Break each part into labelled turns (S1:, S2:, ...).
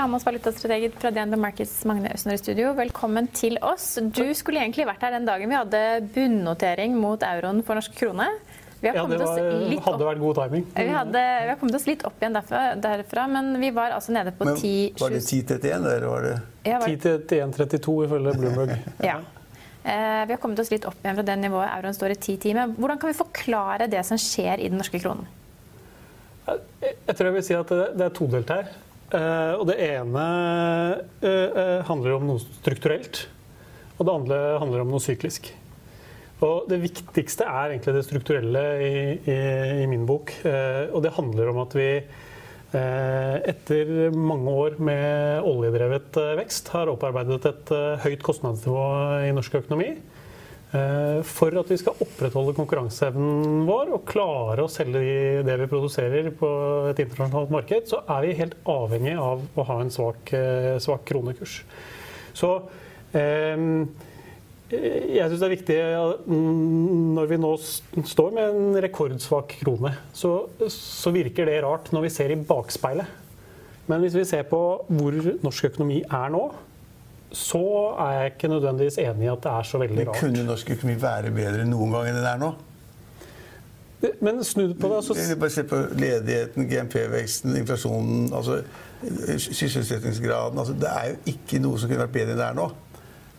S1: Har med oss valutastrateg fra DNB Markets, Magne Østner i studio. Velkommen til oss. Du skulle egentlig vært her den dagen vi hadde bunnotering mot euroen for norsk krone. Vi har
S2: Ja, det var,
S1: litt
S2: hadde vært god timing.
S1: Vi, hadde, vi har kommet oss litt opp igjen derfra, derfra men vi var altså nede på
S3: Men
S1: 10
S3: var det 10-31, eller var det
S1: Ja, var-
S2: 10 til 1,32 ifølge Bloomberg.
S1: Ja. Eh, vi har kommet oss litt opp igjen fra det nivået euroen står i 10 timer. Hvordan kan vi forklare det som skjer i den norske kronen?
S2: Jeg jeg tror jeg vil si at det, det er todelt her. Eh, og det ene uh, handler om noe strukturelt, og det andre handler om noe syklisk. Og det viktigste er egentlig det strukturelle i, i, i min bok. Uh, og det handler om at vi etter mange år med oljedrevet vekst har opparbeidet et høyt kostnadsnivå i norsk økonomi. Eh, For at vi skal opprettholde konkurranseevnen vår og klare å selge det vi produserer på et internasjonalt marked, så er vi helt avhengig av å ha en svak, eh, svak kronekurs. Så eh, jeg syns det er viktig ja, mm, når vi nå står med en rekordsvak krone, så, så virker det rart når vi ser i bakspeilet. Men hvis vi ser på hvor norsk økonomi er nå, så er jeg ikke nødvendigvis enig i at det er så veldig rart.
S3: Men kunne norsk økonomi være bedre noen gang enn den er nå?
S2: Men snudd på det, altså
S3: Bare se på ledigheten, GMP-veksten, inflasjonen, altså sysselsettingsgraden. Altså, det er jo ikke noe som kunne vært bedre enn det er nå.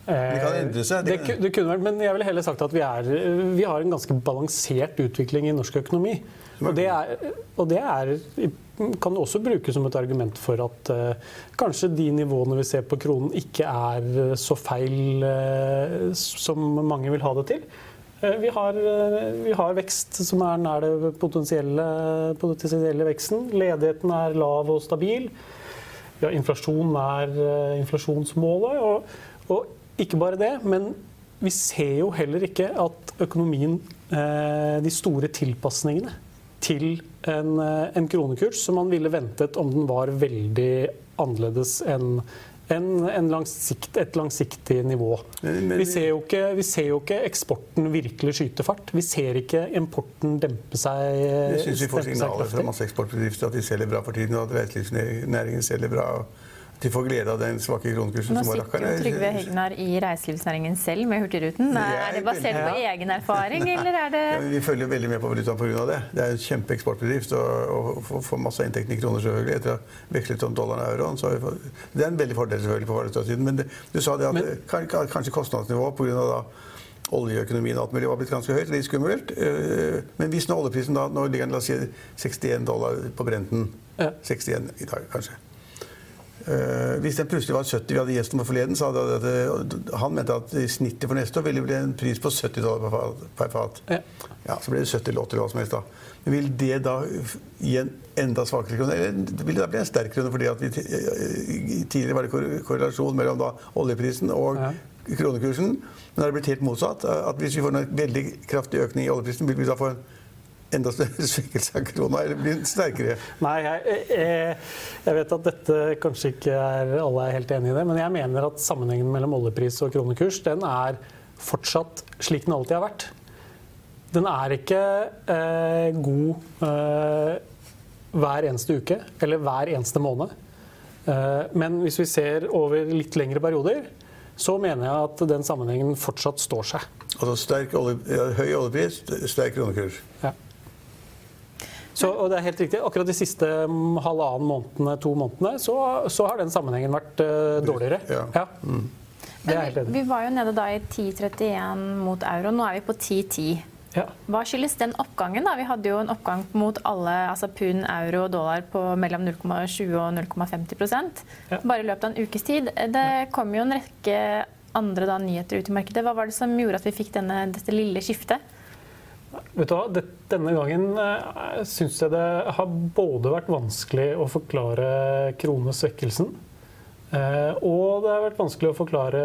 S3: Det kan endre seg.
S2: Det, det kunne vært, men jeg ville heller sagt at vi, er, vi har en ganske balansert utvikling i norsk økonomi. Og det, er, og det er, kan også brukes som et argument for at uh, kanskje de nivåene vi ser på kronen, ikke er så feil uh, som mange vil ha det til. Uh, vi, har, eh, vi har vekst som er nær det potensielle, potensielle veksten. Ledigheten er lav og stabil. Ja, inflasjon er eh, inflasjonsmålet. Og, og ikke bare det, men vi ser jo heller ikke at økonomien eh, De store tilpasningene til en, eh, en kronekurs som man ville ventet om den var veldig annerledes enn en, en langsikt, et langsiktig nivå. Vi, ser ikke, vi ser jo ikke eksporten virkelig skyte fart. Vi ser ikke importen dempe seg.
S3: Jeg syns vi får signaler fra masse eksportbedrifter at de selger bra for tiden, og at reiselivsnæringen selger bra. De får glede av den svake kronekursen
S1: Nå
S3: som var
S1: sitter jo. Trygve Hegnar i reiselivsnæringen selv med Hurtigruten. Er det basert på egen erfaring, eller er det
S3: Ja, vi følger veldig med på valutaen pga. det. Det er en kjempeeksportbedrift og, og får- masse inntekter i kroner selvfølgelig etter å ha vekslet om dollaren og euroen. Så det er en veldig fordel selvfølgelig på valutasiden. Men det, du sa det at
S2: Men-
S3: kanskje kostnadsnivået pga. oljeøkonomien og alt mulig var blitt ganske høyt. Litt skummelt. Eh, Men hvis nå oljeprisen da, nå ligger den la oss si 61 dollar på Brenten,
S2: Ja.
S3: 61 i dag kanskje. Eh, hvis den plutselig var 70, vi hadde gjesten på forleden, så hadde det, at- han mente at i snittet for neste år ville det bli en pris på 70 dollar per fat.
S2: Ja.
S3: Ja, Så ble det 70 eller 80 eller hva som helst. da. Men vil det da gi en enda svakere krone? Eller vil det da bli en sterk krone? fordi at vi eh, Tidligere var det kor- korrelasjon mellom da oljeprisen og
S2: Ja.
S3: kronekursen. Men det har blitt helt motsatt. At hvis vi får en veldig kraftig økning i oljeprisen, vil vi da få en enda større svekkelse av krona? Eller blir den sterkere?
S2: Nei, jeg, jeg, jeg vet at dette kanskje ikke er alle er helt enig i det, men jeg mener at sammenhengen mellom oljepris og kronekurs den er fortsatt slik den alltid har vært. Den er ikke eh, god eh, hver eneste uke eller hver eneste måned. Eh, men hvis vi ser over litt lengre perioder, så mener jeg at den sammenhengen fortsatt står seg.
S3: Altså sterk olje, høy oljepris, sterk kronekurs.
S2: Ja. Så, og det er helt riktig. Akkurat de siste mm, halvannen månedene, to månedene, så, så har den sammenhengen vært uh, dårligere.
S3: Ja.
S2: Ja. Det er helt enig.
S1: Vi var jo nede da i 10,31 mot euro. Nå er vi på 10,10.
S2: Ja.
S1: Hva skyldes den oppgangen? da? Vi hadde jo en oppgang mot alle altså pund, euro og dollar på mellom 0,20 og 0,50
S2: Ja.
S1: bare i løpet av en ukes tid. Det kom jo en rekke andre da, nyheter ut i markedet. Hva var det som gjorde at vi fikk denne, dette lille skiftet?
S2: Vet du hva? Denne gangen uh, syns jeg det har både vært vanskelig å forklare kronesvekkelsen, eh, og det har vært vanskelig å forklare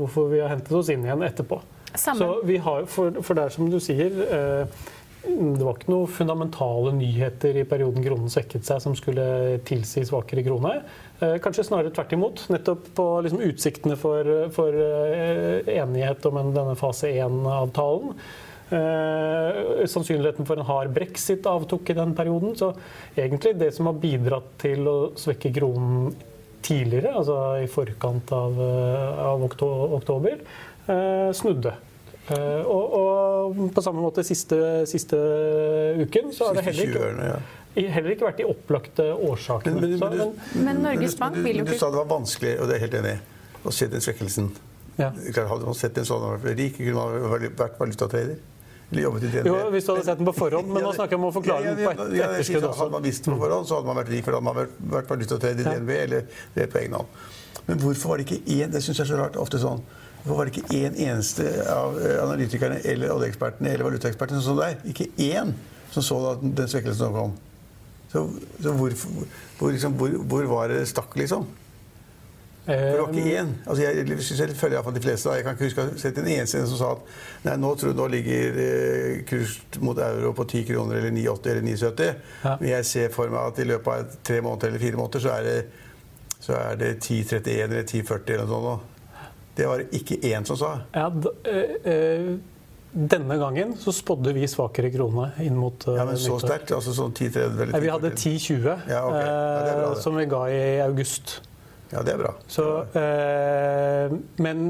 S2: hvorfor vi har hentet oss inn igjen etterpå.
S1: Sammen.
S2: Så vi har, for, for det er som du sier eh, det var ikke noen fundamentale nyheter i perioden kronen svekket seg som skulle tilsi svakere krone. Eh, Kanskje snarere tvert imot. Nettopp på liksom utsiktene for, for eh, enighet om denne fase 1-avtalen. Eh, sannsynligheten for en hard brexit avtok i den perioden. Så egentlig det som har bidratt til å svekke kronen tidligere, altså i forkant av, eh, av oktober, eh, snudde. Eh, og, og på samme måte siste, siste uken så har det heller ikke, heller ikke vært de opplagte årsakene.
S3: Men- men- men-
S2: men,
S1: Men Norges Bank
S3: du,
S1: vil jo
S3: Du sa det var vanskelig, og det er jeg helt enig i, å se den svekkelsen.
S2: ja.
S3: Hadde man sett en sånn hadde man vært rik, kunne man vært valutatrader. Jobbet i DNB.
S2: Jo, hvis du hadde sett den på forhånd, men nå snakker jeg om å forklare den på et- etterskudd også.
S3: Hadde man visst den på forhånd, så hadde man vært rik, for da hadde man vært, vært valutatrader i. DNB eller det på egen hånd. Men hvorfor var det ikke én Det syns jeg er så rart ofte sånn. Hvorfor var det ikke én eneste av eh, analytikerne eller oljeekspertene eller valutaekspertene som så deg? Ikke én som så da den svekkelsen som kom. Så, så hvor, hvor, liksom, hvor, hvor var det stakk, liksom? For det var
S2: Eh,
S3: ikke én. Altså jeg, jeg selv følger iallfall de fleste. da. Jeg kan ikke huske å ha sett en eneste som sa at nei, nå, tror, nå ligger eh, kurs mot euro på 10 kroner eller 9,80 eller 9,70.
S2: Ja.
S3: Men jeg ser for meg at i løpet av tre måneder eller fire måneder så er det, så er det 10,31 eller 10,40 eller noe sånt. Det var det ikke én som sa.
S2: Ja, eh, eh, denne gangen så spådde vi svakere krone inn mot eh,
S3: Ja, Men så sterkt? Altså sånn 10,30 eller
S2: Ja, Vi hadde
S3: 10,40?
S2: 10,20,
S3: Ja, okay.
S2: Eh, som vi ga i august.
S3: Ja, det er bra.
S2: Så, eh, men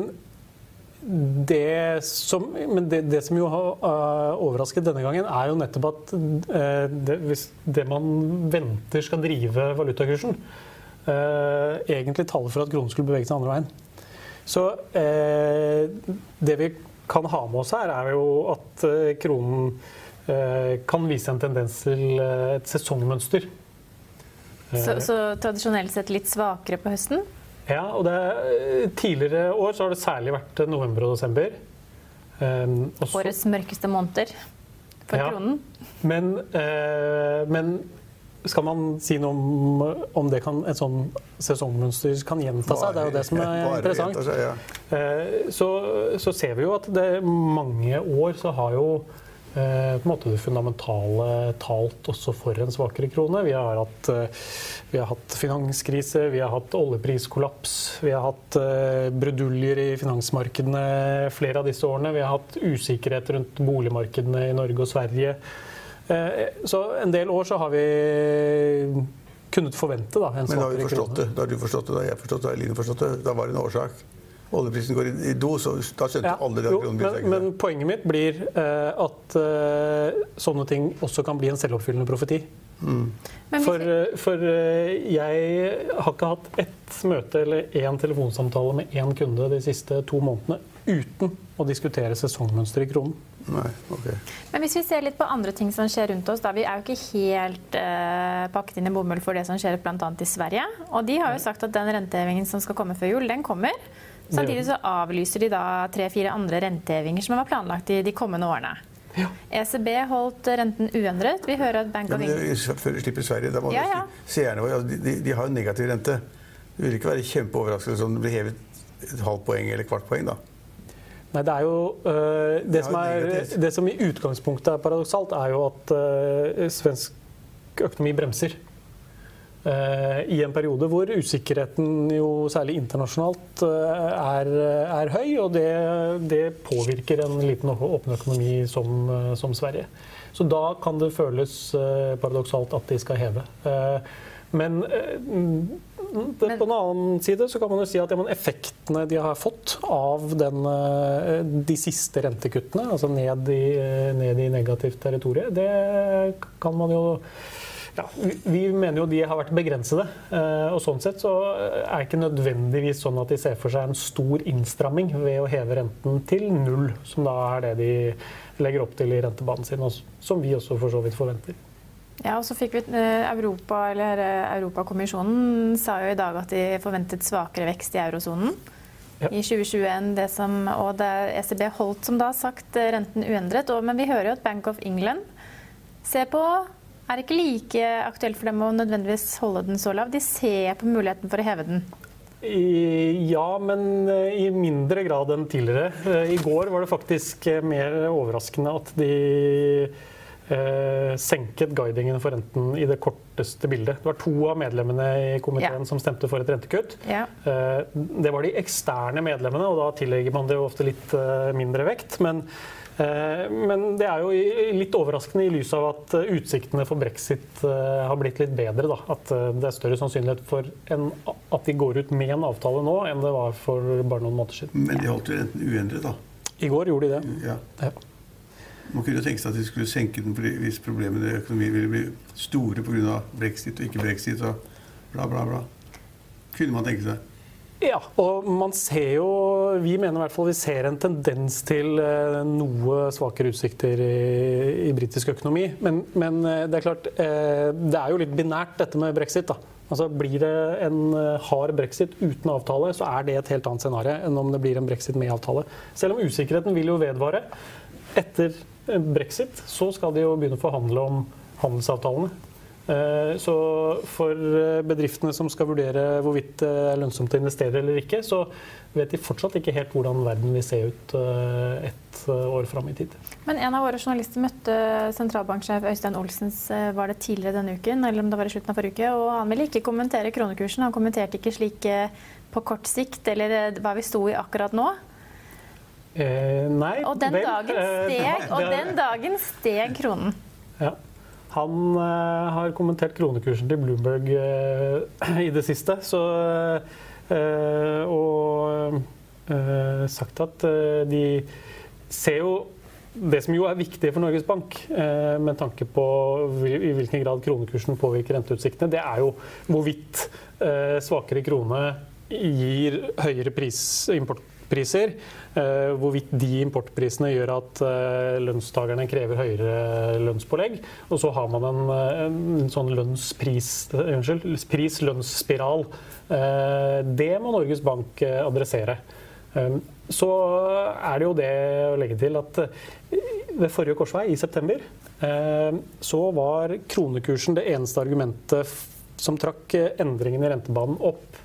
S2: det som, men det, det som jo har uh, overrasket denne gangen, er jo nettopp at uh, det, hvis det man venter skal drive valutakursen, uh, egentlig taler for at kronen skulle bevege seg andre veien. Så det vi kan ha med oss her, er jo at kronen kan vise en tendens til et sesongmønster.
S1: Så, så tradisjonelt sett litt svakere på høsten?
S2: Ja, og det, er- tidligere år så har det særlig vært november og desember. Um, også,
S1: Årets mørkeste måneder for
S2: Ja.
S1: kronen?
S2: men, eh, men skal man si noe om, om det kan, et sånn sesongmønster kan gjenta seg? Det er jo det som er interessant.
S3: seg, ja.
S2: Eh, Så, så ser vi jo at det mange år så har jo eh, på en måte det fundamentale talt også for en svakere krone. Vi har hatt, eh, vi har hatt finanskrise, vi har hatt oljepriskollaps, vi har hatt eh, bruduljer i finansmarkedene flere av disse årene. Vi har hatt usikkerhet rundt boligmarkedene i Norge og Sverige. Eh, Så en del år så har vi kunnet forvente da, en
S3: Men da har vi
S2: svakere
S3: forstått
S2: krone.
S3: det. Da har du forstått det, da har jeg forstått det, da har Eline forstått det. Da var det en årsak. Oljeprisen går i, i do, så da skjønte
S2: Ja,
S3: alle det.
S2: jo, men, men poenget mitt blir eh, at eh, sånne ting også kan bli en selvoppfyllende profeti.
S1: Mm.
S2: For, eh, for eh, jeg har ikke hatt ett møte eller én telefonsamtale med én kunde de siste to månedene uten å diskutere sesongmønster i kronen.
S3: Nei, okay.
S1: Men hvis vi ser litt på andre ting som skjer rundt oss, da vi er jo ikke helt eh, pakket inn i bomull for det som skjer bl.a. i Sverige. Og de har jo sagt at den rentehevingen som skal komme før jul, den kommer. Samtidig så avlyser de da tre-fire andre rentehevinger som var planlagt i de kommende årene. ECB holdt renten uendret. Vi hører at Bank of England
S3: Før de slipper Sverige, da må
S1: Ja, ja.
S3: seerne våre altså, de, de har jo negativ rente. Det vil ikke være kjempeoverraskelse om det blir hevet et halvt poeng eller kvart poeng, da.
S2: Nei, det er jo eh, det, som er, det som i utgangspunktet er paradoksalt, er jo at eh, svensk økonomi bremser. Eh, I en periode hvor usikkerheten, jo særlig internasjonalt, eh, er, er høy. Og det, det påvirker en liten åpen økonomi som, eh, som Sverige. Så da kan det føles paradoksalt at de skal heve. Men det, på en annen side så kan man jo si at ja, effektene de har fått av den, de siste rentekuttene, altså ned i, ned i negativt territorium, det kan man jo ja, vi mener jo de har vært begrensede. Eh, og sånn sett så er det ikke nødvendigvis sånn at de ser for seg en stor innstramming ved å heve renten til null, som da er det de legger opp til i rentebanen sin, som vi også for så vidt forventer.
S1: Ja, og så fikk vi eh, Europa, eller eh, Europakommisjonen sa jo i dag at de forventet svakere vekst i eurosonen ja. i 2021. Det som, og det ECB holdt som da sagt renten uendret. Og, men vi hører jo at Bank of England ser på er ikke like aktuelt for dem å nødvendigvis holde den så lav. De ser på muligheten for å heve den.
S2: Ja, men eh, i mindre grad enn tidligere. Eh, I går var det faktisk eh, mer overraskende at de eh, senket guidingen for renten i det korteste bildet. Det var to av medlemmene i komiteen ja. som stemte for et rentekutt. Ja. Eh, det var de eksterne medlemmene, og da tillegger man det ofte litt eh, mindre vekt. men men det er jo litt overraskende i lys av at eh, utsiktene for brexit eh, har blitt litt bedre. Da. At det er større sannsynlighet for en, at de går ut med en avtale nå, enn det var for bare noen måneder siden.
S3: Men de holdt jo renten uendret, da?
S2: I går gjorde de det.
S3: Ja. ja. Man kunne tenke seg at de skulle senke den hvis problemene i økonomien ville bli store pga. brexit og ikke brexit og bla, bla, bla. Kunne man tenke seg.
S2: Ja, og man ser jo Vi mener i hvert fall vi ser en tendens til eh, noe svakere utsikter i, i britisk økonomi. Men, men, eh, det er klart, eh, det er jo litt binært dette med brexit. da. Altså Blir det en hard brexit uten avtale, så er det et helt annet scenario enn om det blir en brexit med avtale. Selv om usikkerheten vil jo vedvare. Etter brexit så skal de jo begynne å forhandle om handelsavtalene. Eh, så for eh, bedriftene som skal vurdere hvorvidt det er lønnsomt å investere eller ikke, så vet de fortsatt ikke helt hvordan verden vil se ut eh, et år fram i tid.
S1: Men en av våre journalister møtte sentralbanksjef Øystein Olsens var det tidligere denne uken, eller om det var i slutten av forrige uke, og han ville ikke kommentere kronekursen. Han kommenterte ikke slik på kort sikt, eller hva vi sto i akkurat nå.
S2: Eh, nei,
S1: og den, vel, dagen steg, og den dagen steg kronen.
S2: Ja. Han uh, har kommentert kronekursen til Bloomberg uh, i det siste. Så, uh, og sagt at de ser jo det som jo er viktig for Norges Bank, med tanke på i hvilken grad kronekursen påvirker renteutsiktene, det er jo hvorvidt svakere krone gir høyere pris, import, importpriser. Eh, hvorvidt de importprisene gjør at eh, lønnstakerne krever høyere lønnspålegg. Og så har man en, eh, en sånn pris-lønnsspiral. Det må Norges Bank adressere. Så er det jo det å legge til at ved forrige korsvei, i september, så var kronekursen det eneste argumentet som trakk endringen i rentebanen opp.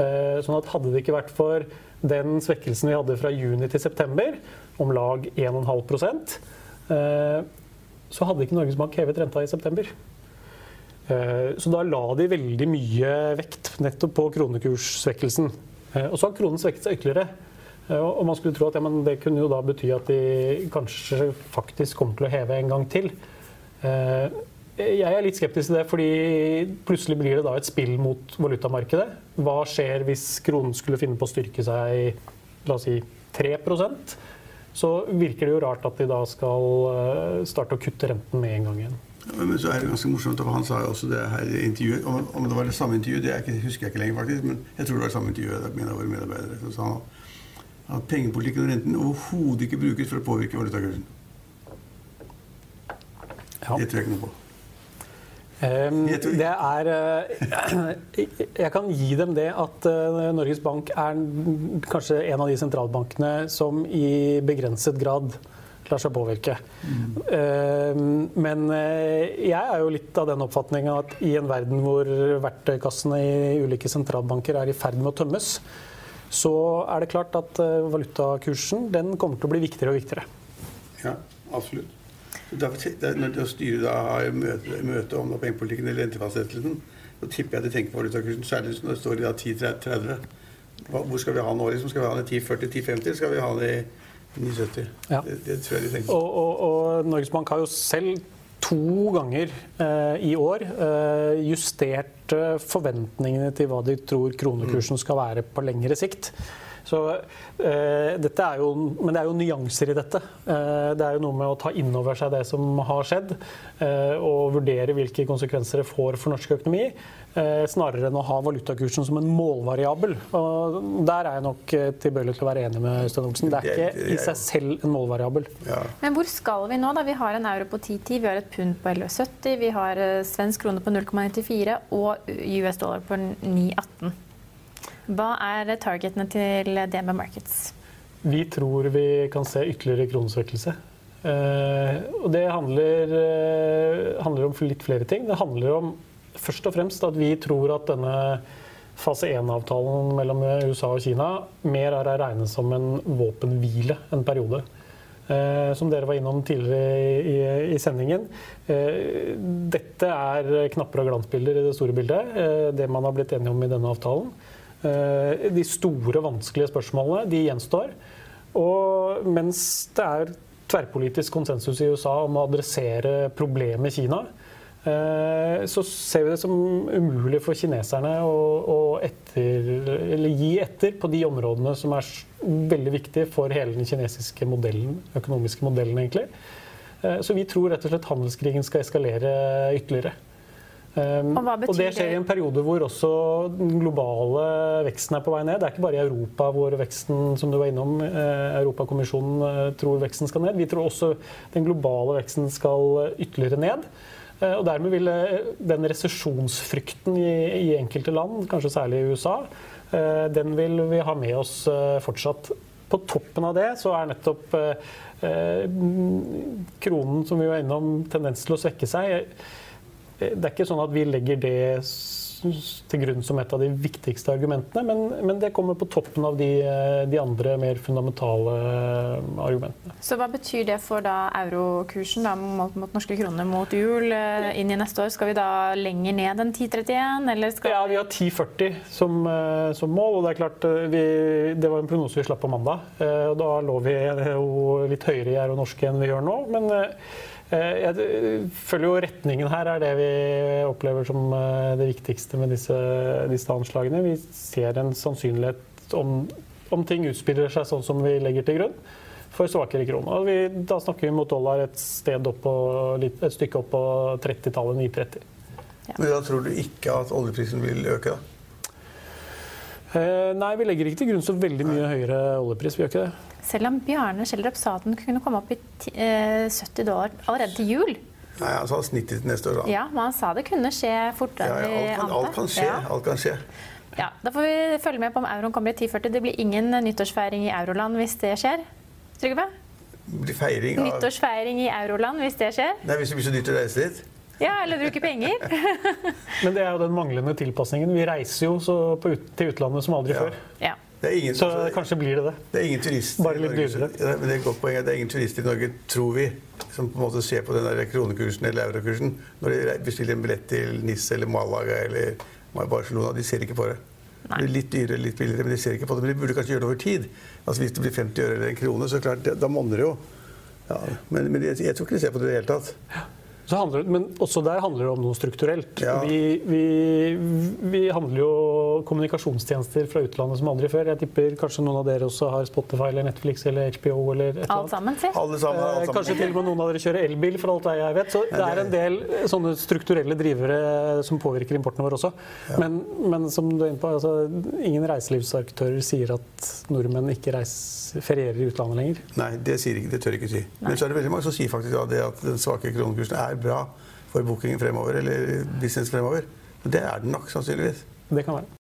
S2: Sånn at hadde det ikke vært for den svekkelsen vi hadde fra juni til september, om lag 1,5 eh, så hadde ikke Norges Bank hevet renta i september. Eh, så da la de veldig mye vekt nettopp på kronekurssvekkelsen. Eh, og så har kronen svekket seg ytterligere. Og man skulle tro at ja, det kunne jo da bety at de kanskje faktisk kommer til å heve en gang til. Jeg er litt skeptisk til det, fordi plutselig blir det da et spill mot valutamarkedet. Hva skjer hvis kronen skulle finne på å styrke seg la oss si 3 Så virker det jo rart at de da skal eh, starte å kutte renten med en gang igjen.
S3: Men så er det ganske morsomt, og Han sa jo også det her i intervjuet. Om, om det var det samme intervjuet, det ikke, husker jeg ikke lenger, faktisk. Men jeg tror det var det samme intervjuet med en av våre medarbeidere. Så sa han at pengepolitikken og renten overhodet ikke brukes for å påvirke valutakursen. Ja. Det tror jeg ikke noe på.
S2: Um, det er uh, Jeg kan gi dem det at uh, Norges Bank er kanskje en av de sentralbankene som i begrenset grad lar seg påvirke. Mm. Men jeg er jo litt av den oppfatninga at i en verden hvor verktøykassene i ulike sentralbanker er i ferd med å tømmes, så er det klart at valutakursen den kommer til å bli viktigere og viktigere.
S3: Ja, absolutt. Når styret da har møte, møte om pengepolitikken eller rentefastsettelsen, så tipper jeg at de tenker på valutakursen, særlig når det står i 10-30. Hvor skal vi ha den nå? Liksom? Skal vi ha den i 10-40, 10-50, eller skal vi ha den i 9.70? Ja. Det, det, tror jeg de tenker
S2: og, og, og, Norges Bank har jo selv to ganger eh, i år eh, justert forventningene til hva de tror kronekursen skal være på lengre sikt. Så, eh, dette er jo, men det er jo nyanser i dette. Eh, det er jo noe med å ta inn over seg det som har skjedd, eh, og vurdere hvilke konsekvenser det får for norsk økonomi. Eh, snarere enn å ha valutakursen som en målvariabel. Og der er jeg nok eh, tilbøyelig til å være enig med Øystein Olsen. Det er ikke i seg selv en målvariabel.
S1: Ja. Men hvor skal vi nå? da? Vi har en euro på 10,10, vi har et pund på 11,70, vi har eh, svensk krone på 0,94 og US dollar på 9,18. Hva er targetene til DNB Markets?
S2: Vi tror vi kan se ytterligere kronesvekkelse. Eh, og det handler, eh, handler, om litt flere ting. Det handler om først og fremst at vi tror at denne fase 1-avtalen mellom USA og Kina mer er å regne som en våpenhvile en periode. Eh, som dere var innom tidligere i, sendingen. Dette er knapper og glansbilder i det store bildet. Det man har blitt enige om i denne avtalen. Eh, de store, vanskelige spørsmålene de gjenstår. Og mens det er tverrpolitisk konsensus i USA om å adressere problemet Kina, eh, så ser vi det som umulig for kineserne å, etter, gi etter på de områdene som er veldig viktige for hele den kinesiske modellen, økonomiske modellen. egentlig. Eh, så vi tror rett og slett handelskrigen skal eskalere ytterligere. Um, og, og, det skjer i en periode hvor også den globale veksten er på vei ned. Det er ikke bare i Europa hvor veksten som du var innom, eh, Europakommisjonen eh, tror veksten skal ned. Vi tror også den globale veksten skal ytterligere ned. Eh, og dermed vil eh, den resesjonsfrykten i, i, enkelte land, kanskje særlig i USA, eh, den vil vi ha med oss eh, fortsatt. På toppen av det så er nettopp kronen, som vi var innom, tendens til å svekke seg. Det er ikke sånn at vi legger det til grunn som et av de viktigste argumentene, men, men det kommer på toppen av de, de, andre mer fundamentale argumentene.
S1: Så Hva betyr det for da eurokursen da, mot, mot, norske kroner mot jul eh, inn i neste år? Skal vi da lenger ned enn 10,31? Eller
S2: skal ja, vi har 10,40 som, eh, som, mål. og Det er klart eh, vi, det var en prognose vi slapp på mandag. og Da lå vi jo litt høyere i euro norske enn vi gjør nå. men Eh, jeg føler jo retningen her er det vi opplever som eh, det viktigste med disse, disse anslagene. Vi ser en sannsynlighet om, om, ting utspiller seg sånn som vi legger til grunn, for svakere krone. Vi, da snakker vi mot dollar et, sted opp på, et stykke opp på 30-tallet, 930.
S3: Ja. Men da tror du ikke at oljeprisen vil øke, da?
S2: Eh, nei, vi legger ikke til grunn så veldig mye høyere oljepris. Vi gjør ikke det.
S1: Selv om Bjarne Schjelderup sa at den kunne komme opp i 70 eh, dollar allerede til jul.
S3: Nei, Han sa snittet til neste år.
S1: Da. Ja, Men han sa det kunne skje fortere
S3: ja, ja, alt, kan, skje. Ja. alt kan skje.
S1: Ja, Da får vi følge med på om euroen kommer i 1040. Det blir ingen nyttårsfeiring i euroland hvis det skjer. Trygve?
S3: Feiring
S1: av... Nyttårsfeiring i euroland hvis det skjer?
S3: Nei, Hvis det blir så dyrt å reise dit?
S1: Ja, eller bruke penger.
S2: Men det er jo den manglende tilpasningen. Vi reiser jo ut, til utlandet som aldri
S3: ja.
S2: før.
S1: Ja.
S2: Ingen, så altså, kanskje blir det det.
S3: Det er ingen turister
S2: Bare litt dyrere.
S3: Det er et godt poeng. Det er ingen turister i Norge, tror vi, som på en måte ser på den der kronekursen eller eurokursen når de bestiller en billett til Nis eller Malaga eller Barcelona. De ser ikke på det. Det blir litt dyrere, litt billigere, men de ser ikke på det. Men de burde kanskje gjøre det over tid. Altså Hvis det blir 50 øre eller en krone, så klart, da monner det jo. Ja, men, men jeg, jeg, tror ikke de ser på det i det hele tatt.
S2: Handler, men også der handler det om noe strukturelt. Ja. Vi, vi, vi, handler jo kommunikasjonstjenester fra utlandet som aldri før. Jeg tipper kanskje noen av dere også har Spotify eller Netflix eller HBO eller et
S1: Alt sammen, si.
S3: Alle sammen, alt
S2: sammen. Kanskje til og med noen av dere kjører elbil, for alt jeg vet. Så det er en del sånne strukturelle drivere som påvirker importen vår også. Ja. Men, men, som du er inne på, altså, ingen reiselivsaktører sier at nordmenn ikke reiser, ferierer i utlandet lenger.
S3: Nei, det, sier ikke, det tør ikke si. Nei. Men så er det veldig mange som sier faktisk at, at den svake kronekursen er bra for bookingen fremover, eller business fremover. Det er den nok, sannsynligvis.
S2: Det kan være.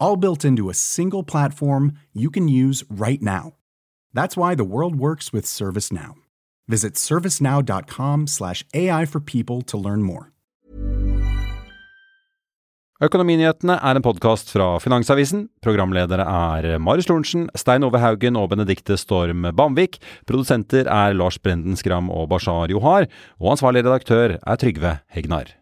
S4: All built into a single platform you can use right now. That's why the world works with ServiceNow. Visit servicenow.com/slash AI for people to learn more.
S5: Økonominyhetene er en podkast fra Finansavisen. Programledere er Marius Lorentzen, Stein Ove Haugen og Benedikte Storm Bamvik. Produsenter er Lars Brenden Skram og Bashar Johar. Og ansvarlig redaktør er Trygve Hegnar.